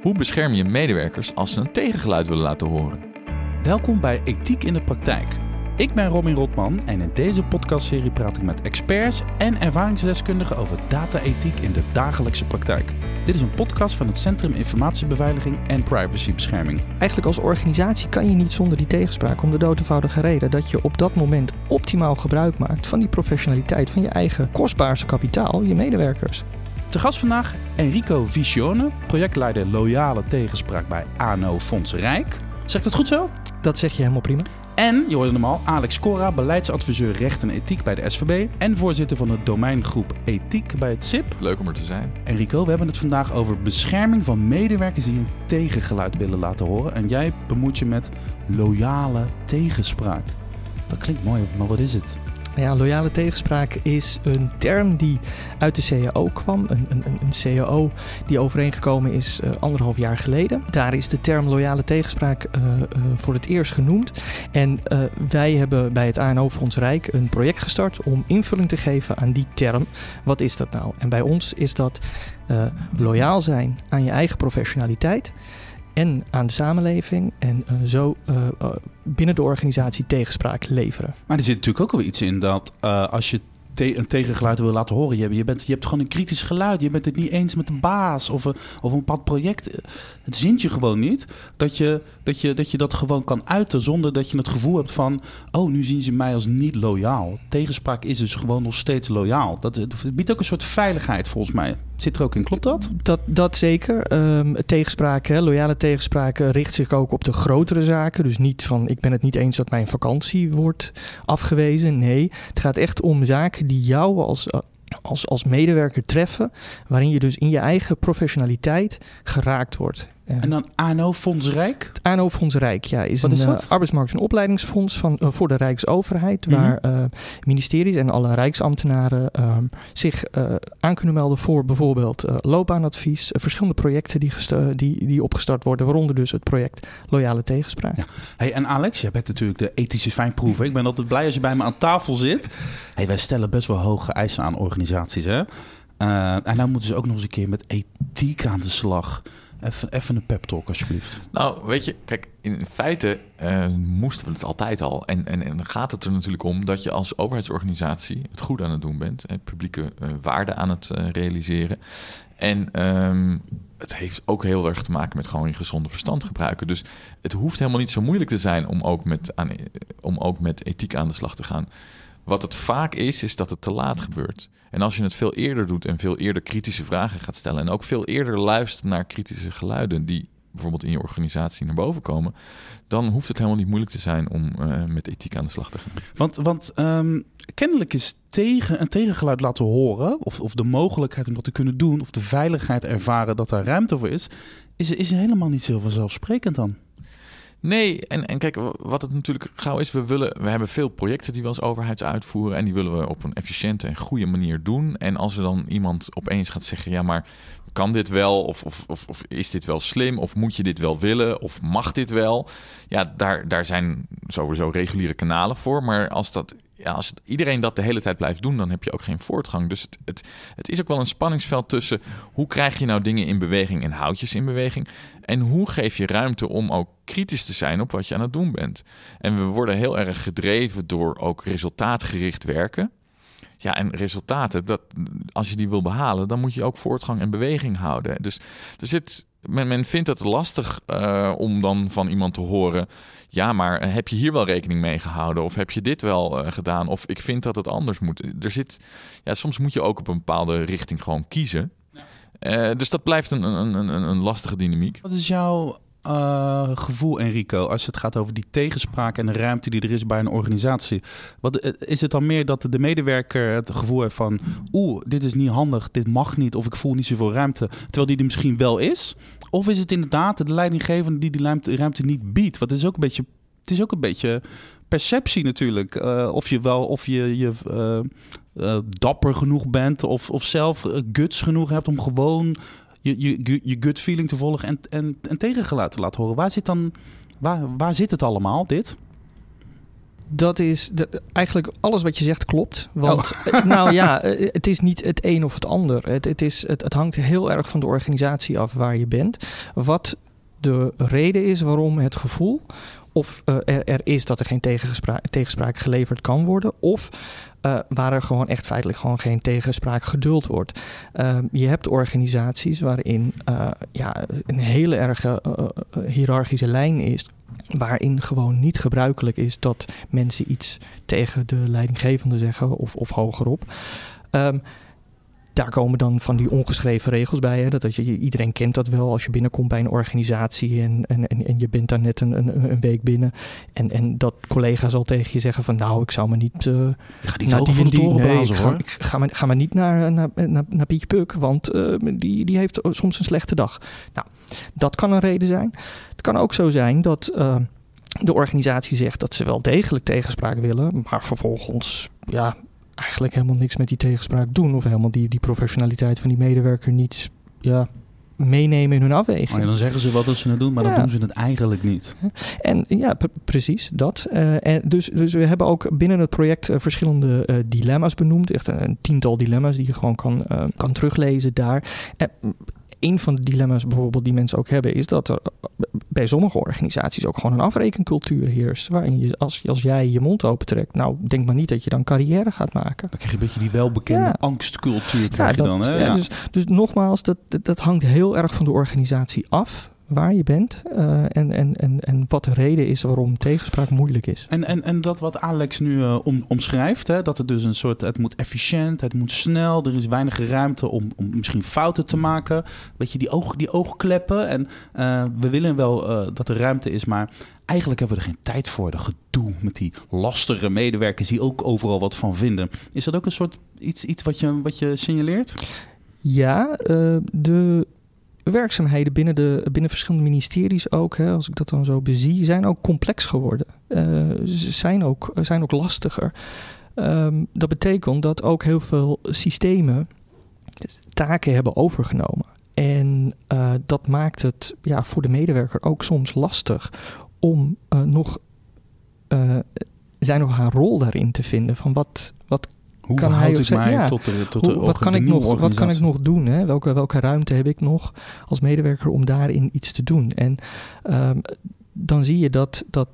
Hoe bescherm je medewerkers als ze een tegengeluid willen laten horen? Welkom bij Ethiek in de Praktijk. Ik ben Robin Rotman en in deze podcastserie praat ik met experts en ervaringsdeskundigen over data-ethiek in de dagelijkse praktijk. Dit is een podcast van het Centrum Informatiebeveiliging en Privacybescherming. Eigenlijk als organisatie kan je niet zonder die tegenspraak om de dood eenvoudige reden dat je op dat moment optimaal gebruik maakt van die professionaliteit van je eigen kostbaarste kapitaal, je medewerkers. Te gast vandaag Enrico Visione, projectleider Loyale Tegenspraak bij ANO Fonds Rijk. Zegt het goed zo? Dat zeg je helemaal prima. En, je hoorde hem al, Alex Cora, beleidsadviseur recht en ethiek bij de SVB en voorzitter van de domeingroep ethiek bij het SIP. Leuk om er te zijn. Enrico, we hebben het vandaag over bescherming van medewerkers die een tegengeluid willen laten horen. En jij bemoeit je met loyale tegenspraak. Dat klinkt mooi, maar wat is het? Ja, loyale tegenspraak is een term die uit de CAO kwam. Een, een, een CAO die overeengekomen is uh, anderhalf jaar geleden. Daar is de term loyale tegenspraak uh, uh, voor het eerst genoemd. En wij hebben bij het ANO-fonds Rijk een project gestart om invulling te geven aan die term. Wat is dat nou? En bij ons is dat loyaal zijn aan je eigen professionaliteit en aan de samenleving en uh, zo uh, uh, binnen de organisatie tegenspraak leveren. Maar er zit natuurlijk ook wel iets in dat als je een tegengeluid wil laten horen, je, je, bent, je hebt gewoon een kritisch geluid, je bent het niet eens met de baas of, een, of een bepaald project. Het zint je gewoon niet dat je, dat, je, dat gewoon kan uiten zonder dat je het gevoel hebt van, oh, nu zien ze mij als niet loyaal. Tegenspraak is dus gewoon nog steeds loyaal. Dat, dat biedt ook een soort veiligheid volgens mij. Zit er ook in, klopt dat? Dat, dat zeker. Um, tegenspraak, hè, loyale tegenspraak richt zich ook op de grotere zaken. Dus niet van ik ben het niet eens dat mijn vakantie wordt afgewezen. Nee, het gaat echt om zaken die jou als, als, als medewerker treffen. Waarin je dus in je eigen professionaliteit geraakt wordt. En dan ANO Fonds Rijk? Het ANO Fonds Rijk, ja, is Wat een is uh, arbeidsmarkt- en opleidingsfonds van, uh, voor de Rijksoverheid. Mm -hmm. Waar uh, ministeries en alle Rijksambtenaren zich aan kunnen melden voor bijvoorbeeld loopbaanadvies. verschillende projecten die, die, die opgestart worden, waaronder dus het project Loyale Tegenspraak. Ja. Hey, en Alex, jij bent natuurlijk de ethische fijnproever. Ik ben altijd blij als je bij me aan tafel zit. Hey, wij stellen best wel hoge eisen aan organisaties. Hè? en nou moeten ze ook nog eens een keer met ethiek aan de slag. Even, even een pep talk alsjeblieft. Nou, weet je, kijk, in feite uh, moesten we het altijd al. En, en, en gaat het er natuurlijk om dat je als overheidsorganisatie het goed aan het doen bent. Hè, publieke uh, waarde aan het uh, realiseren. En um, het heeft ook heel erg te maken met gewoon je gezonde verstand gebruiken. Dus het hoeft helemaal niet zo moeilijk te zijn om ook met, aan, om ook met ethiek aan de slag te gaan. Wat het vaak is, is dat het te laat gebeurt. En als je het veel eerder doet en veel eerder kritische vragen gaat stellen... en ook veel eerder luistert naar kritische geluiden... die bijvoorbeeld in je organisatie naar boven komen... dan hoeft het helemaal niet moeilijk te zijn om uh, met ethiek aan de slag te gaan. Want, want um, kennelijk is tegen, een tegengeluid laten horen... Of, of de mogelijkheid om dat te kunnen doen... of de veiligheid ervaren dat daar ruimte voor is... is, is helemaal niet zo vanzelfsprekend dan. Nee, en, en kijk, wat het natuurlijk gauw is, we, willen, we hebben veel projecten die we als overheid uitvoeren en die willen we op een efficiënte en goede manier doen. En als er dan iemand opeens gaat zeggen, ja, maar kan dit wel? Of, of, of, is dit wel slim? Of moet je dit wel willen? Of mag dit wel? Ja, daar, daar zijn sowieso reguliere kanalen voor. Maar als, dat, ja, als iedereen dat de hele tijd blijft doen, dan heb je ook geen voortgang. Dus het, het, het is ook wel een spanningsveld tussen hoe krijg je nou dingen in beweging en houtjes in beweging. En hoe geef je ruimte om ook kritisch te zijn op wat je aan het doen bent. En we worden heel erg gedreven door ook resultaatgericht werken. Ja, en resultaten, dat, als je die wil behalen, dan moet je ook voortgang en beweging houden. Dus er zit, men, men vindt het lastig uh, om dan van iemand te horen: ja, maar heb je hier wel rekening mee gehouden? Of heb je dit wel uh, gedaan? Of ik vind dat het anders moet. Er zit, ja, soms moet je ook op een bepaalde richting gewoon kiezen. Uh, dus dat blijft een, een, een, een lastige dynamiek. Wat is jouw uh, gevoel, Enrico, als het gaat over die tegenspraak en de ruimte die er is bij een organisatie? Wat, is het dan meer dat de medewerker het gevoel heeft van: oeh, dit is niet handig, dit mag niet, of ik voel niet zoveel ruimte, terwijl die er misschien wel is? Of is het inderdaad de leidinggevende die die ruimte, niet biedt? Want het is ook een beetje, het is ook een beetje perceptie natuurlijk. Uh, of je wel, of je, je dapper genoeg bent, of, of zelf guts genoeg hebt om gewoon je, je, je gut feeling te volgen en, en, en tegengeluid te laten horen. Waar zit dan, waar, waar zit het allemaal, dit? Dat is de, eigenlijk alles wat je zegt klopt. Want oh. nou ja, het is niet het een of het ander. Het, het, is, het, het hangt heel erg van de organisatie af waar je bent. Wat de reden is waarom het gevoel of uh, er, er, is dat er geen tegenspraak, geleverd kan worden, of uh, waar er gewoon echt feitelijk gewoon geen tegenspraak geduld wordt. Uh, je hebt organisaties waarin uh, ja, een hele erge hiërarchische lijn is. Waarin gewoon niet gebruikelijk is dat mensen iets tegen de leidinggevende zeggen of, of hogerop. Um, daar komen dan van die ongeschreven regels bij. Hè? Dat, dat je, iedereen kent dat wel als je binnenkomt bij een organisatie en, en, en, en je bent daar net een, een, een, week binnen. En, en dat collega's al tegen je zeggen van nou, ik zou me niet... Uh, ga niet naar die, van de blazen, hoor. Ga, ga, maar, ga maar niet naar, naar, naar, naar Pietje Puk, want uh, die, die heeft soms een slechte dag. Nou, dat kan een reden zijn. Het kan ook zo zijn dat... Uh, de organisatie zegt dat ze wel degelijk tegenspraak willen, maar vervolgens ja, eigenlijk helemaal niks met die tegenspraak doen. Of helemaal die, die professionaliteit van die medewerker niet ja, meenemen in hun afweging. Oh dan zeggen ze wat dat ze het doen, maar dan doen ze het eigenlijk niet. En ja, precies dat. Uh, en dus, dus we hebben ook binnen het project uh, verschillende uh, dilemma's benoemd. Echt een, een, tiental dilemma's die je gewoon kan, kan teruglezen daar een van de dilemma's bijvoorbeeld die mensen ook hebben, is dat er bij sommige organisaties ook gewoon een afrekencultuur heerst. Waarin je, als, als jij je mond opentrekt, nou denk maar niet dat je dan carrière gaat maken. Dan krijg je een beetje die welbekende angstcultuur krijg je dan. Hè? Ja, dus, dus nogmaals, dat, dat, dat hangt heel erg van de organisatie af waar je bent uh, en, en, en, en wat de reden is waarom tegenspraak moeilijk is. En, en, en dat wat Alex nu uh, om, omschrijft, hè, dat het dus een soort, het moet efficiënt, het moet snel, er is weinig ruimte om, om misschien fouten te maken. Weet je, die, oog, die oogkleppen en uh, we willen wel dat er ruimte is, maar eigenlijk hebben we er geen tijd voor. De gedoe met die lastige medewerkers die ook overal wat van vinden. Is dat ook een soort iets, iets wat, je, wat je signaleert? Ja, de werkzaamheden binnen, de, binnen verschillende ministeries ook, hè, als ik dat dan zo bezie, zijn ook complex geworden. Uh, ze zijn ook, zijn ook lastiger. Um, dat betekent dat ook heel veel systemen taken hebben overgenomen. En uh, dat maakt het ja, voor de medewerker ook soms lastig om nog zijn nog haar rol daarin te vinden. Van wat hoe kan ik mij ja, tot de, tot de wat, kan ik nog, wat kan ik nog doen? Hè? Welke, welke ruimte heb ik nog als medewerker om daarin iets te doen? En um, dan zie je dat, dat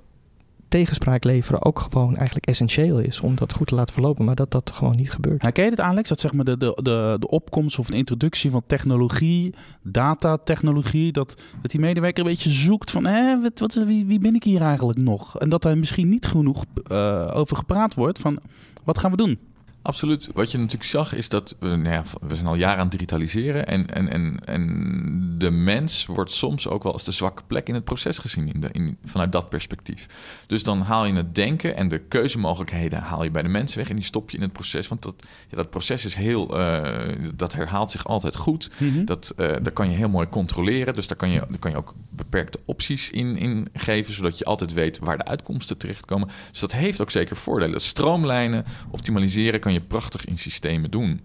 tegenspraak leveren ook gewoon eigenlijk essentieel is om dat goed te laten verlopen, maar dat dat gewoon niet gebeurt. Herken je het, Alex? Dat zeg maar de, de, de, de opkomst of een introductie van technologie, datatechnologie, dat, dat die medewerker een beetje zoekt van wat, wat, wie, wie ben ik hier eigenlijk nog? En dat er misschien niet genoeg uh, over gepraat wordt van wat gaan we doen? Absoluut. Wat je natuurlijk zag is dat we, nou ja, we zijn al jaren aan het digitaliseren. En, en, en, en de mens wordt soms ook wel als de zwakke plek in het proces gezien in de, in, vanuit dat perspectief. Dus dan haal je het denken en de keuzemogelijkheden haal je bij de mens weg en die stop je in het proces. Want dat, ja, dat proces is heel, uh, dat herhaalt zich altijd goed. Mm-hmm. Dat, uh, daar kan je heel mooi controleren. Dus daar kan je, daar kan je ook beperkte opties in, in geven, zodat je altijd weet waar de uitkomsten terechtkomen. Dus dat heeft ook zeker voordelen. Stroomlijnen, optimaliseren kan je je prachtig in systemen doen.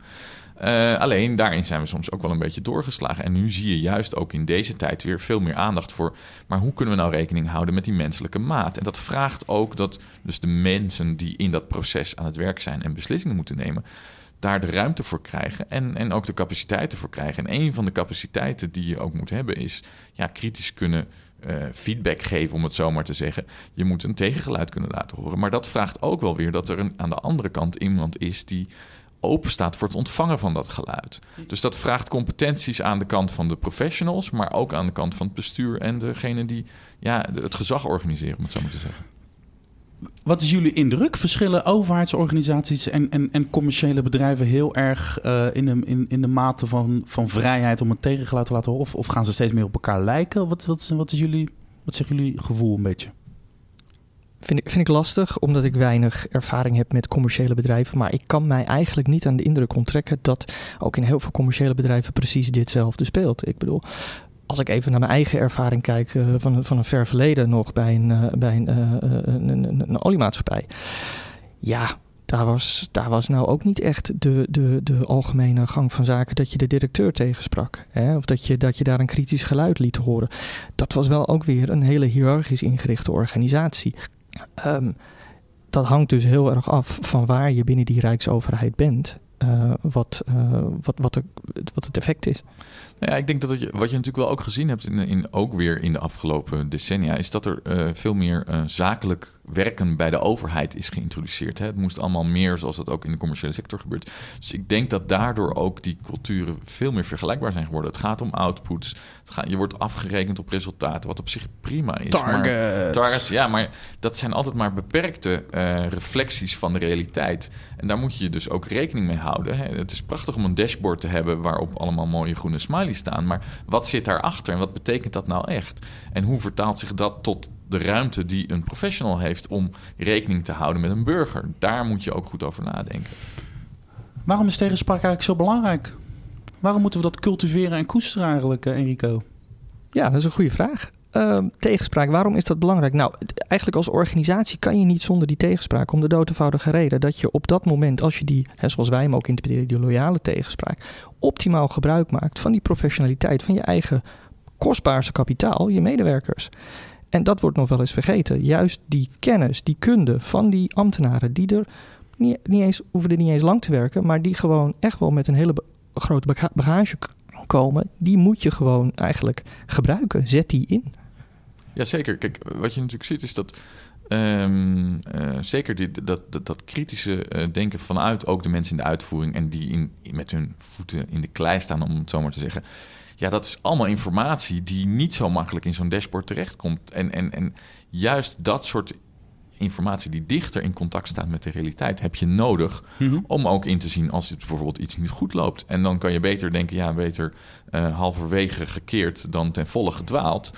Uh, alleen daarin zijn we soms ook wel een beetje doorgeslagen. En nu zie je juist ook in deze tijd weer veel meer aandacht voor. Maar hoe kunnen we nou rekening houden met die menselijke maat? En dat vraagt ook dat dus de mensen die in dat proces aan het werk zijn en beslissingen moeten nemen, daar de ruimte voor krijgen en, en ook de capaciteiten voor krijgen. En een van de capaciteiten die je ook moet hebben is ja, kritisch kunnen uh, feedback geven, om het zo maar te zeggen. Je moet een tegengeluid kunnen laten horen. Maar dat vraagt ook wel weer dat er een, aan de andere kant iemand is die open staat voor het ontvangen van dat geluid. Dus dat vraagt competenties aan de kant van de professionals, maar ook aan de kant van het bestuur en degene die ja, het gezag organiseren, om het zo maar te zeggen. Wat is jullie indruk? Verschillen overheidsorganisaties en, en, en commerciële bedrijven heel erg uh, in, de, in, in de mate van, van vrijheid om een tegengeluid te laten? Of, of gaan ze steeds meer op elkaar lijken? Wat, wat, wat, is jullie, wat zegt jullie gevoel een beetje? Vind ik, vind ik lastig, omdat ik weinig ervaring heb met commerciële bedrijven. Maar ik kan mij eigenlijk niet aan de indruk onttrekken dat ook in heel veel commerciële bedrijven precies ditzelfde speelt. Ik bedoel, als ik even naar mijn eigen ervaring kijk uh, van, van een ver verleden nog bij een, uh, bij een, uh, een, een, een, oliemaatschappij. Ja, daar was, daar was nou ook niet echt de, de, de algemene gang van zaken dat je de directeur tegensprak. Hè? Of dat je, dat je daar een kritisch geluid liet horen. Dat was wel ook weer een hele hiërarchisch ingerichte organisatie. Um, dat hangt dus heel erg af van waar je binnen die Rijksoverheid bent. Wat, wat, wat, de, wat het effect is. Ja, ik denk dat je, wat je natuurlijk wel ook gezien hebt, in, in, ook weer in de afgelopen decennia, is dat er uh, veel meer zakelijk werken bij de overheid is geïntroduceerd. Hè. Het moest allemaal meer zoals dat ook in de commerciële sector gebeurt. Dus ik denk dat daardoor ook die culturen veel meer vergelijkbaar zijn geworden. Het gaat om outputs. Het gaat, je wordt afgerekend op resultaten, wat op zich prima is. Targets. targets, ja, maar dat zijn altijd maar beperkte uh, reflecties van de realiteit. En daar moet je dus ook rekening mee houden. Hè. Het is prachtig om een dashboard te hebben waarop allemaal mooie groene smileys staan. Maar wat zit daarachter en wat betekent dat nou echt? En hoe vertaalt zich dat tot de ruimte die een professional heeft om rekening te houden met een burger. Daar moet je ook goed over nadenken. Waarom is tegenspraak eigenlijk zo belangrijk? Waarom moeten we dat cultiveren en koesteren eigenlijk, eh, Enrico? Ja, dat is een goede vraag. Uh, tegenspraak, waarom is dat belangrijk? Nou, eigenlijk als organisatie kan je niet zonder die tegenspraak. Om de dood eenvoudige reden dat je op dat moment, als je die, hè, zoals wij hem ook interpreteren, die loyale tegenspraak, optimaal gebruik maakt van die professionaliteit, van je eigen kostbaarste kapitaal, je medewerkers. En dat wordt nog wel eens vergeten. Juist die kennis, die kunde van die ambtenaren, die er niet, niet eens, hoeven niet eens lang te werken, maar die gewoon echt wel met een hele grote bagage komen, die moet je gewoon eigenlijk gebruiken. Zet die in. Ja, zeker. Kijk, wat je natuurlijk ziet is dat um, uh, zeker dit, dat, dat, dat kritische uh, denken vanuit ook de mensen in de uitvoering en die in, met hun voeten in de klei staan, om het zo maar te zeggen ja, dat is allemaal informatie die niet zo makkelijk in zo'n dashboard terechtkomt. En, en, en juist dat soort informatie die dichter in contact staat met de realiteit, heb je nodig mhm. om ook in te zien als het bijvoorbeeld iets niet goed loopt. En dan kan je beter denken, ja, beter uh, halverwege gekeerd dan ten volle gedwaald.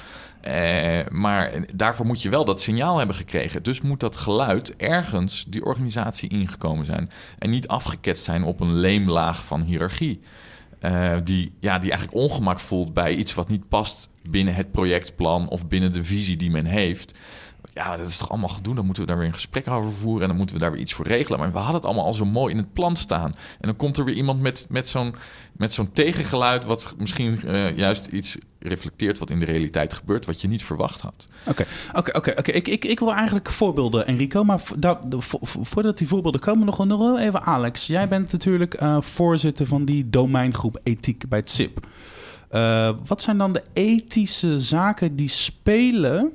Uh, maar daarvoor moet je wel dat signaal hebben gekregen. Dus moet dat geluid ergens die organisatie ingekomen zijn. En niet afgeketst zijn op een leemlaag van hiërarchie. Uh, die, ja, die eigenlijk ongemak voelt bij iets wat niet past binnen het projectplan of binnen de visie die men heeft. Ja, dat is toch allemaal gedoe. Dan moeten we daar weer een gesprek over voeren en dan moeten we daar weer iets voor regelen. Maar we hadden het allemaal al zo mooi in het plan staan. En dan komt er weer iemand met, met zo'n met zo'n tegengeluid, wat misschien uh, juist iets reflecteert wat in de realiteit gebeurt, wat je niet verwacht had. Oké, oké, oké. oké. Ik, ik, ik wil eigenlijk voorbeelden, Enrico. Maar voordat die voorbeelden komen, nog, nog even Alex. Jij bent natuurlijk uh, voorzitter van die domeingroep ethiek bij het SIP. Uh, wat zijn dan de ethische zaken die spelen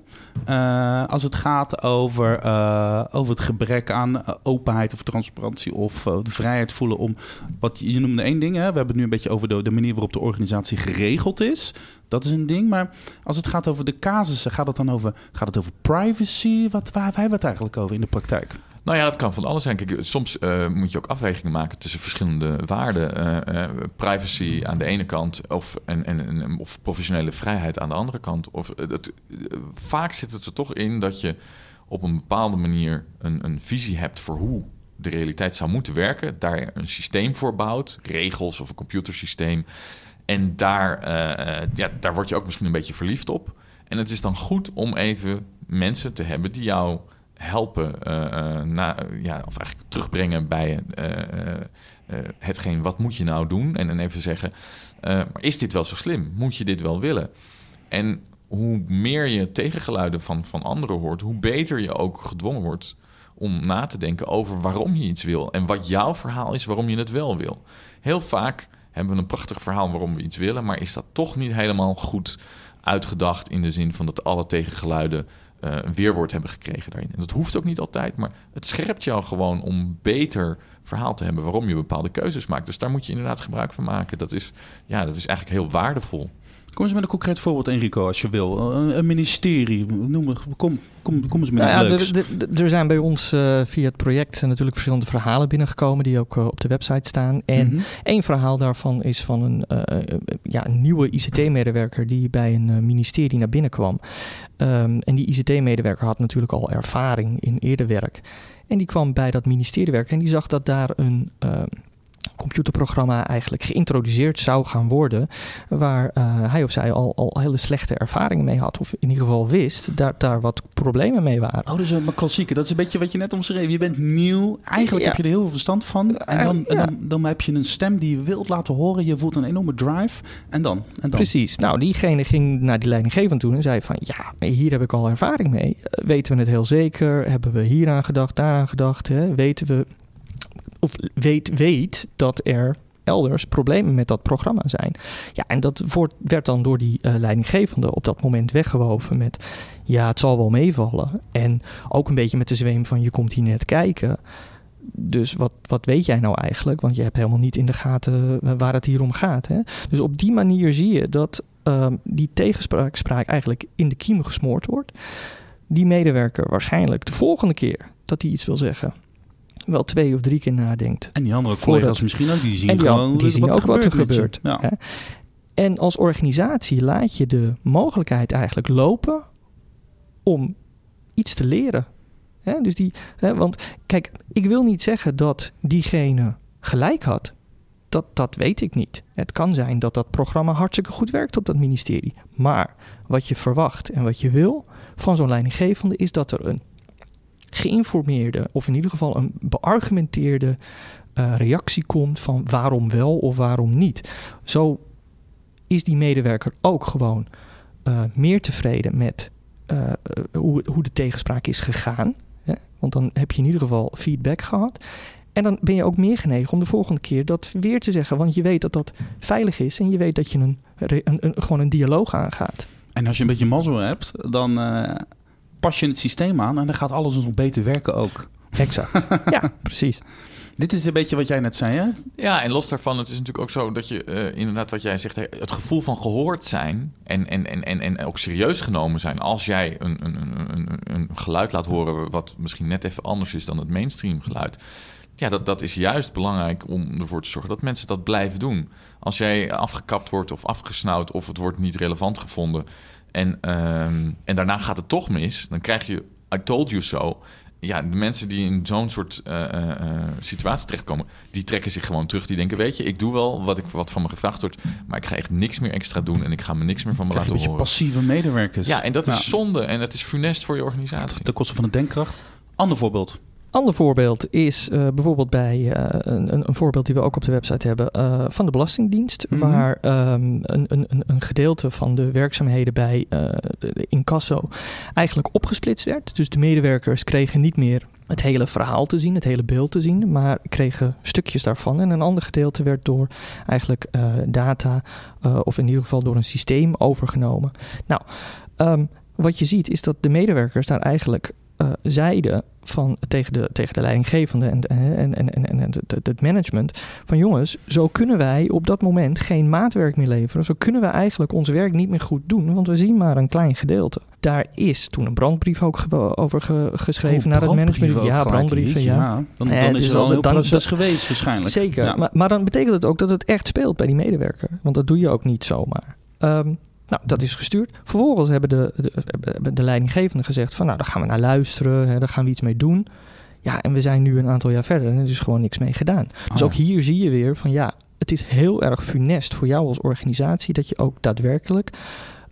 uh, als het gaat over, uh, over het gebrek aan openheid of transparantie of de vrijheid voelen om. Wat je noemde één ding, hè? we hebben het nu een beetje over de, de manier waarop de organisatie geregeld is. Dat is een ding. Maar als het gaat over de casussen, gaat het dan over, gaat het over privacy? Wat, waar hebben we het eigenlijk over in de praktijk? Nou ja, dat kan van alles zijn. Kijk, soms uh, moet je ook afwegingen maken tussen verschillende waarden. Uh, uh, privacy aan de ene kant of, en, en, of professionele vrijheid aan de andere kant. Of, het, vaak zit het er toch in dat je op een bepaalde manier een, een visie hebt voor hoe de realiteit zou moeten werken. Daar een systeem voor bouwt, regels of een computersysteem. En daar, ja, daar word je ook misschien een beetje verliefd op. En het is dan goed om even mensen te hebben die jou helpen, uh, na, ja, of eigenlijk terugbrengen bij uh, hetgeen wat moet je nou doen. En dan even zeggen, is dit wel zo slim? Moet je dit wel willen? En hoe meer je tegengeluiden van, van anderen hoort, hoe beter je ook gedwongen wordt om na te denken over waarom je iets wil. En wat jouw verhaal is waarom je het wel wil. Heel vaak hebben we een prachtig verhaal waarom we iets willen, maar is dat toch niet helemaal goed uitgedacht in de zin van dat alle tegengeluiden uh, weerwoord hebben gekregen daarin. En dat hoeft ook niet altijd, maar het scherpt jou gewoon om beter verhaal te hebben waarom je bepaalde keuzes maakt. Dus daar moet je inderdaad gebruik van maken. Dat is, ja, dat is eigenlijk heel waardevol. Kom eens met een concreet voorbeeld, Enrico, als je wil. Een, ministerie, noem, kom, kom, kom eens met nou iets ja, Er zijn bij ons uh, via het project natuurlijk verschillende verhalen binnengekomen... die ook uh, op de website staan. En mm -hmm. één verhaal daarvan is van een, uh, ja, een nieuwe ICT-medewerker... die bij een ministerie naar binnen kwam. Um, en die ICT-medewerker had natuurlijk al ervaring in eerder werk. En die kwam bij dat ministerie werken en die zag dat daar een computerprogramma eigenlijk geïntroduceerd zou gaan worden. Waar eh, hij of zij al, al hele slechte ervaringen mee had. Of in ieder geval wist dat daar wat problemen mee waren. Oh, dus een klassieke. Dat is een beetje wat je net omschreef. Je bent nieuw. Eigenlijk Ja. heb je er heel veel verstand van. En dan, Eh, ja. en dan, dan heb je een stem die je wilt laten horen. Je voelt een enorme drive. En dan? En dan? Precies. Nou, diegene ging naar die leidinggevende toe en zei van... ja, hier heb ik al ervaring mee. Eh, Weten we het heel zeker? Hebben we hier aan gedacht, daar aan gedacht? Hè? Weten we... Of weet, weet dat er elders problemen met dat programma zijn. Ja, en dat wordt, werd dan door die eh, leidinggevende op dat moment weggewoven met... ja, het zal wel meevallen. En ook een beetje met de zweem van je komt hier net kijken... Dus wat, wat weet jij nou eigenlijk? Want je hebt helemaal niet in de gaten eh, waar het hier om gaat. Hè? Dus op die manier zie je dat ehm, die tegenspraak spraak eigenlijk in de kiem gesmoord wordt. Die medewerker waarschijnlijk de volgende keer dat hij iets wil zeggen, wel twee of drie keer nadenkt. En die andere Voordat- collega's misschien ook. Die zien die, gewoon die zien ook wat er gebeurt. Ja. hè? En als organisatie laat je de mogelijkheid eigenlijk lopen om iets te leren. Hè? Dus die, hè, want kijk, ik wil niet zeggen dat diegene gelijk had. Dat, dat weet ik niet. Het kan zijn dat dat programma hartstikke goed werkt op dat ministerie. Maar wat je verwacht en wat je wil van zo'n leidinggevende is dat er een geïnformeerde, of in ieder geval een beargumenteerde eh, reactie komt van waarom wel of waarom niet. Zo is die medewerker ook gewoon eh, meer tevreden met eh, hoe, hoe de tegenspraak is gegaan. Hè? Want dan heb je in ieder geval feedback gehad. En dan ben je ook meer genegen om de volgende keer dat weer te zeggen. Want je weet dat dat veilig is en je weet dat je een, een, gewoon een dialoog aangaat. En als je een beetje mazzel hebt, dan pas je het systeem aan. En dan gaat alles nog beter werken ook. Exact. ja, precies. Dit is een beetje wat jij net zei, hè? Ja, en los daarvan, het is natuurlijk ook zo dat je eh, inderdaad wat jij zegt, het gevoel van gehoord zijn en, en, en, en, en ook serieus genomen zijn als jij een, een, een, een, een geluid laat horen wat misschien net even anders is dan het mainstream geluid. Ja, dat, dat is juist belangrijk om ervoor te zorgen dat mensen dat blijven doen. Als jij afgekapt wordt of afgesnauwd of het wordt niet relevant gevonden en, ehm, en daarna gaat het toch mis, dan krijg je I told you so. Ja, de mensen die in zo'n soort eh, eh, eh, situatie terechtkomen, die trekken zich gewoon terug. Die denken, weet je, ik doe wel wat, ik, wat van me gevraagd wordt, maar ik ga echt niks meer extra doen en ik ga me niks meer van me laten beetje horen. passieve medewerkers. Ja, en dat is zonde en het is funest voor je organisatie. Ten koste van de denkkracht. Ander voorbeeld. Ander voorbeeld is eh, bijvoorbeeld bij eh, een, een- voorbeeld die we ook op de website hebben eh, van de Belastingdienst, Mhm. waar ehm, een, een, een- gedeelte van de werkzaamheden bij de, de incasso eigenlijk opgesplitst werd. Dus de medewerkers kregen niet meer het hele verhaal te zien, het hele beeld te zien, maar kregen stukjes daarvan. En een ander gedeelte werd door eigenlijk data, of in ieder geval door een systeem overgenomen. Nou, ehm, wat je ziet is dat de medewerkers daar eigenlijk eh, zeiden van, tegen, de, tegen de leidinggevende en, en, en, en, en het- het- het management: van jongens, zo kunnen wij op dat moment geen maatwerk meer leveren. Zo kunnen we eigenlijk ons werk niet meer goed doen, want we zien maar een klein gedeelte. Daar is toen een brandbrief ook ge- over ge- geschreven Oh, naar het management. Ja, brandbrieven, ja. Dan, Eh, dan dus is er al een dan- proces geweest waarschijnlijk. Zeker, Ja. maar, maar dan betekent het ook dat het echt speelt bij die medewerker. Want dat doe je ook niet zomaar. Ehm, nou, dat is gestuurd. Vervolgens hebben de, de, de leidinggevenden gezegd van... nou, daar gaan we naar luisteren, hè, daar gaan we iets mee doen. Ja, en we zijn nu een aantal jaar verder en er is gewoon niks mee gedaan. Dus Ah, ook hier zie je weer van ja, het is heel erg funest voor jou als organisatie... dat je ook daadwerkelijk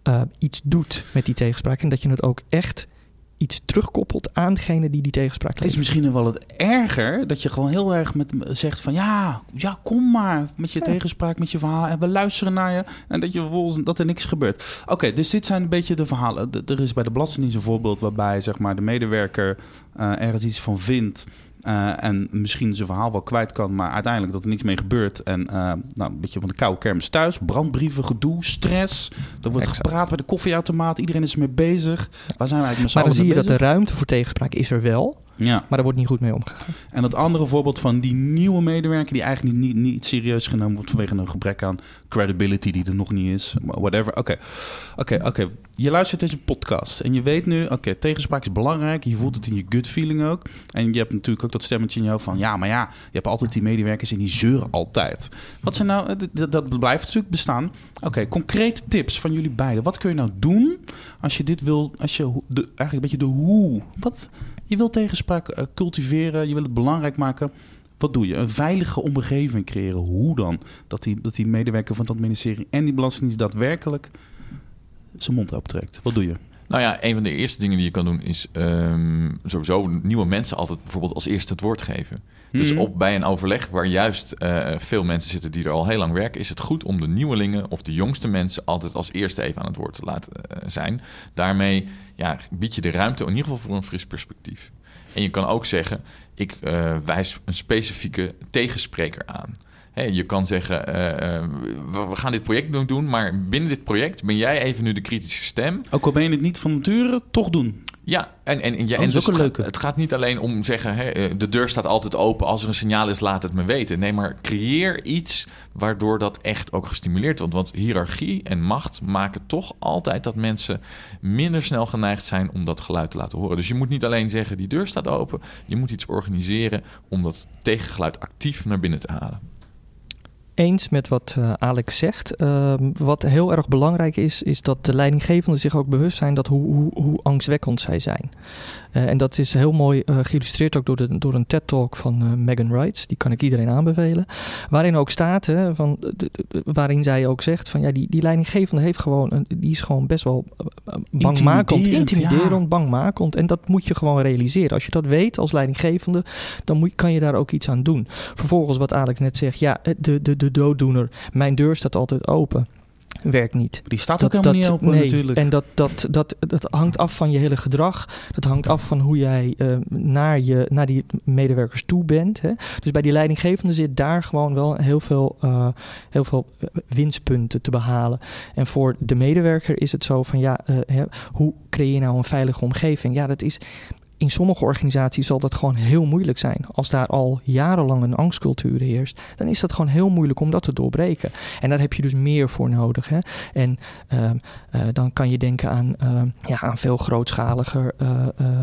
eh, iets doet met die tegenspraak... en dat je het ook echt iets terugkoppelt aan degene die die tegenspraak Het is misschien wel het erger dat je gewoon heel erg met, zegt van ja, ja, kom maar met je Ja. tegenspraak, met je verhaal en we luisteren naar je en dat je vervolgens dat er niks gebeurt. Oké, dus dit zijn een beetje de verhalen. Er is bij de Belastingdienst een voorbeeld waarbij zeg maar de medewerker eh, ergens iets van vindt. Eh, en misschien zijn verhaal wel kwijt kan, maar uiteindelijk dat er niks mee gebeurt. En eh, nou, een beetje van de koude kermis thuis. Brandbrieven, gedoe, stress. Er wordt Exact. gepraat bij de koffieautomaat. Iedereen is ermee bezig. Waar zijn we eigenlijk met z'n Maar dan zie je dat de ruimte voor tegenspraak is er wel... Ja. maar daar wordt niet goed mee omgegaan. En dat andere voorbeeld van die nieuwe medewerker die eigenlijk niet, niet, niet serieus genomen wordt vanwege een gebrek aan credibility die er nog niet is. Whatever. Oké, oké, oké. Je luistert deze podcast en je weet nu, oké, tegenspraak is belangrijk. Je voelt het in je gut feeling ook. En je hebt natuurlijk ook dat stemmetje in jou van, ja, maar ja, je hebt altijd die medewerkers en die zeuren altijd. Wat zijn nou, dat, dat blijft natuurlijk bestaan. Oké, concrete tips van jullie beiden. Wat kun je nou doen als je dit wil, als je de, eigenlijk een beetje de hoe, wat, je wil tegenspraak eh, cultiveren, je wil het belangrijk maken. Wat doe je? Een veilige omgeving creëren. Hoe dan? Dat die, dat die medewerker van dat ministerie en die belastingdienst daadwerkelijk zijn mond optrekt. Wat doe je? Nou ja, een van de eerste dingen die je kan doen is ehm, sowieso nieuwe mensen altijd bijvoorbeeld als eerste het woord geven. Dus Mhm. op, bij een overleg waar juist eh, veel mensen zitten die er al heel lang werken, is het goed om de nieuwelingen of de jongste mensen altijd als eerste even aan het woord te laten eh, zijn. Daarmee ja, bied je de ruimte in ieder geval voor een fris perspectief. En je kan ook zeggen, ik eh, wijs een specifieke tegenspreker aan. Je kan zeggen, we, gaan dit project doen, maar binnen dit project ben jij even nu de kritische stem. Ook al ben je het niet van nature, toch doen. Ja, en, en, en, ja, Oh, en dus het, het gaat niet alleen om zeggen, hè, eh, de deur staat altijd open. Als er een signaal is, laat het me weten. Nee, maar creëer iets waardoor dat echt ook gestimuleerd wordt. Want hiërarchie en macht maken toch altijd dat mensen minder snel geneigd zijn om dat geluid te laten horen. Dus je moet niet alleen zeggen, die deur staat open. Je moet iets organiseren om dat tegengeluid actief naar binnen te halen. Eens met wat eh, Alex zegt. Ehm, wat heel erg belangrijk is, is dat de leidinggevenden zich ook bewust zijn dat hoe, hoe, hoe angstwekkend zij zijn. Eh, en dat is heel mooi eh, geïllustreerd ook door, de, door een TED-talk van Megan Wright. Die kan ik iedereen aanbevelen. Waarin ook staat, hè, van, de- de- de- waarin zij ook zegt van ja, die, die leidinggevende heeft gewoon, een, die is gewoon best wel bangmakend, Intimiderend, intimiderend, ja. bangmakend. En dat moet je gewoon realiseren. Als je dat weet als leidinggevende, dan moet, kan je daar ook iets aan doen. Vervolgens wat Alex net zegt, ja, de, de, de dooddoener, mijn deur staat altijd open. Werkt niet. Die staat ook helemaal niet open nee. natuurlijk. En dat, dat, dat, dat hangt af van je hele gedrag. Dat hangt af van hoe jij eh, naar, je, naar die medewerkers toe bent. Hè. Dus bij die leidinggevende zit daar gewoon wel heel veel, eh, heel veel eh, winstpunten te behalen. En voor de medewerker is het zo van ja, hè, hoe creëer je nou een veilige omgeving? Ja, dat is. In sommige organisaties zal dat gewoon heel moeilijk zijn. Als daar al jarenlang een angstcultuur heerst, dan is dat gewoon heel moeilijk om dat te doorbreken. En daar heb je dus meer voor nodig. Hè? En ehm, eh, dan kan je denken aan, ehm, ja, aan veel grootschaliger eh, eh,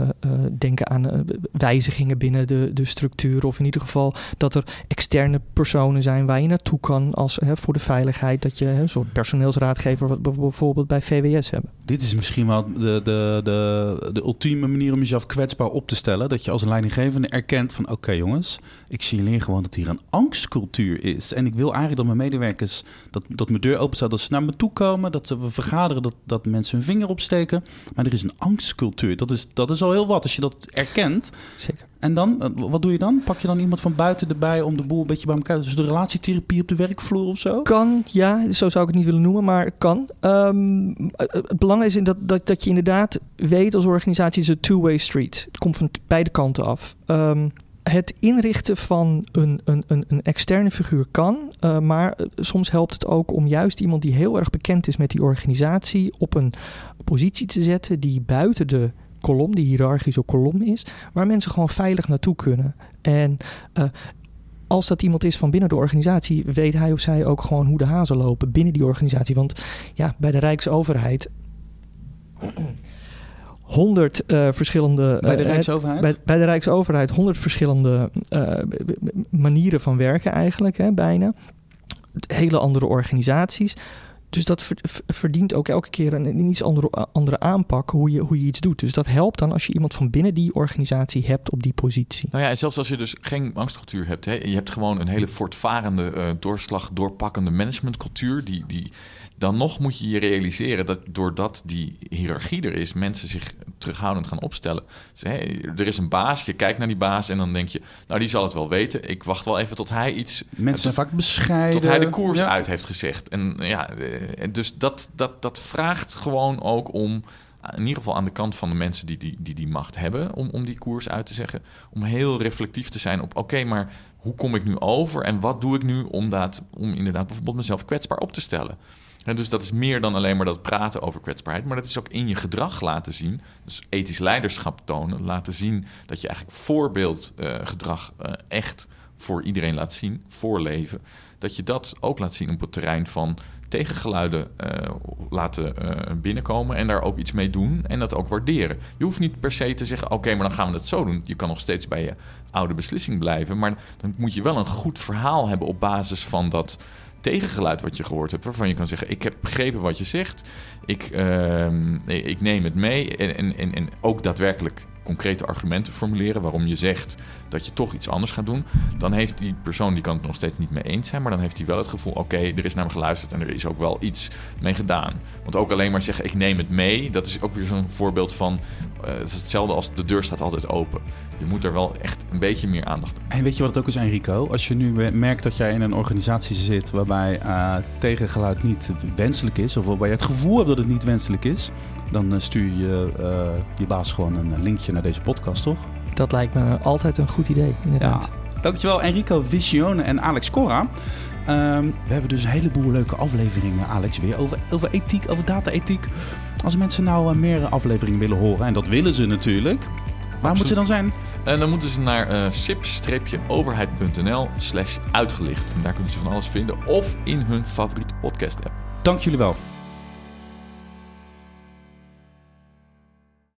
denken aan wijzigingen binnen de, de structuur. Of in ieder geval dat er externe personen zijn waar je naartoe kan als, voor de veiligheid. Dat je hè, een soort personeelsraadgever, wat bijvoorbeeld bij VWS hebben. Dit is misschien wel de, de, de, de ultieme manier om jezelf kwetsbaar op te stellen. Dat je als leidinggevende erkent van... oké jongens, ik signaleer gewoon dat hier een angstcultuur is. En ik wil eigenlijk dat mijn medewerkers... dat, dat mijn deur open staat, dat ze naar me toe komen... dat ze- we vergaderen, dat, dat mensen hun vinger opsteken. Maar er is een angstcultuur. Dat is, dat is al heel wat als je dat erkent. Zeker. En dan, eh, wat doe je dan? Pak je dan iemand van buiten erbij om de boel een beetje bij elkaar... dus de relatietherapie op de werkvloer of zo? Kan, ja, zo zou ik het niet willen noemen, maar kan. Ehm, eh, het belang is dat, dat, dat je inderdaad weet als organisatie is een two-way street. Het komt van beide kanten af. Ehm, het inrichten van een, een, een, een externe figuur kan, eh, maar eh, soms helpt het ook om juist iemand die heel erg bekend is met die organisatie op een positie te zetten die buiten de kolom, die hiërarchische kolom is, waar mensen gewoon veilig naartoe kunnen. En eh, als dat iemand is van binnen de organisatie, weet hij of zij ook gewoon hoe de hazen lopen binnen die organisatie. Want ja, bij de Rijksoverheid. 100 eh, verschillende. Bij de eh, Rijksoverheid? bij, bij de Rijksoverheid 100 verschillende eh, manieren van werken, eigenlijk, hè, bijna. Hele andere organisaties. Dus dat ver- ver- verdient ook elke keer een, een iets andere, andere aanpak hoe je, hoe je iets doet. Dus dat helpt dan als je iemand van binnen die organisatie hebt op die positie. Nou ja, en zelfs als je dus geen angstcultuur hebt, hè, je hebt gewoon een hele voortvarende, eh, doorslag, doorpakkende managementcultuur, die, die, dan nog moet je je realiseren dat doordat die hiërarchie er is, mensen zich terughoudend gaan opstellen. Dus, hè, er is een baas, je kijkt naar die baas en dan denk je, nou die zal het wel weten. Ik wacht wel even tot hij iets Mensen zijn vaak bescheiden. tot hij de koers Ja. uit heeft gezegd. En ja, eh, dus dat, dat, dat vraagt gewoon ook om, in ieder geval aan de kant van de mensen die die, die, die macht hebben, om, om die koers uit te zeggen, om heel reflectief te zijn op, oké, maar hoe kom ik nu over en wat doe ik nu om, dat, om inderdaad bijvoorbeeld mezelf kwetsbaar op te stellen? Dus dat is meer dan alleen maar dat praten over kwetsbaarheid, maar dat is ook in je gedrag laten zien. Dus ethisch leiderschap tonen, laten zien dat je eigenlijk voorbeeldgedrag eh echt voor iedereen laat zien, voorleven. Dat je dat ook laat zien op het terrein van tegengeluiden eh, laten eh, binnenkomen en daar ook iets mee doen en dat ook waarderen. Je hoeft niet per se te zeggen, oké, maar dan gaan we het zo doen. Je kan nog steeds bij je oude beslissing blijven, maar dan moet je wel een goed verhaal hebben op basis van dat tegengeluid wat je gehoord hebt, waarvan je kan zeggen: Ik heb begrepen wat je zegt, ik, ehm, ik neem het mee en, en, en, ook daadwerkelijk concrete argumenten formuleren waarom je zegt dat je toch iets anders gaat doen, dan heeft die persoon, die kan het nog steeds niet mee eens zijn, maar dan heeft hij wel het gevoel, oké, er is naar me geluisterd en er is ook wel iets mee gedaan. Want ook alleen maar zeggen, ik neem het mee, dat is ook weer zo'n voorbeeld van, het is hetzelfde als de deur staat altijd open. Je moet er wel echt een beetje meer aandacht aan. En weet je wat het ook is, Enrico? Als je nu merkt dat jij in een organisatie zit waarbij uh, tegengeluid niet wenselijk is, of waarbij je het gevoel hebt dat het niet wenselijk is, dan stuur je uh, je baas gewoon een linkje naar deze podcast, toch? Dat lijkt me altijd een goed idee, inderdaad. Ja. Dankjewel Enrico Visione en Alex Cora. Um, we hebben dus een heleboel leuke afleveringen, Alex, weer over, over ethiek, over data-ethiek. Als mensen nou meer afleveringen willen horen, en dat willen ze natuurlijk, waar moeten ze dan zijn? En dan moeten ze naar uh, sip-overheid.nl slash uitgelicht. En daar kunnen ze van alles vinden. Of in hun favoriete podcast app. Dank jullie wel.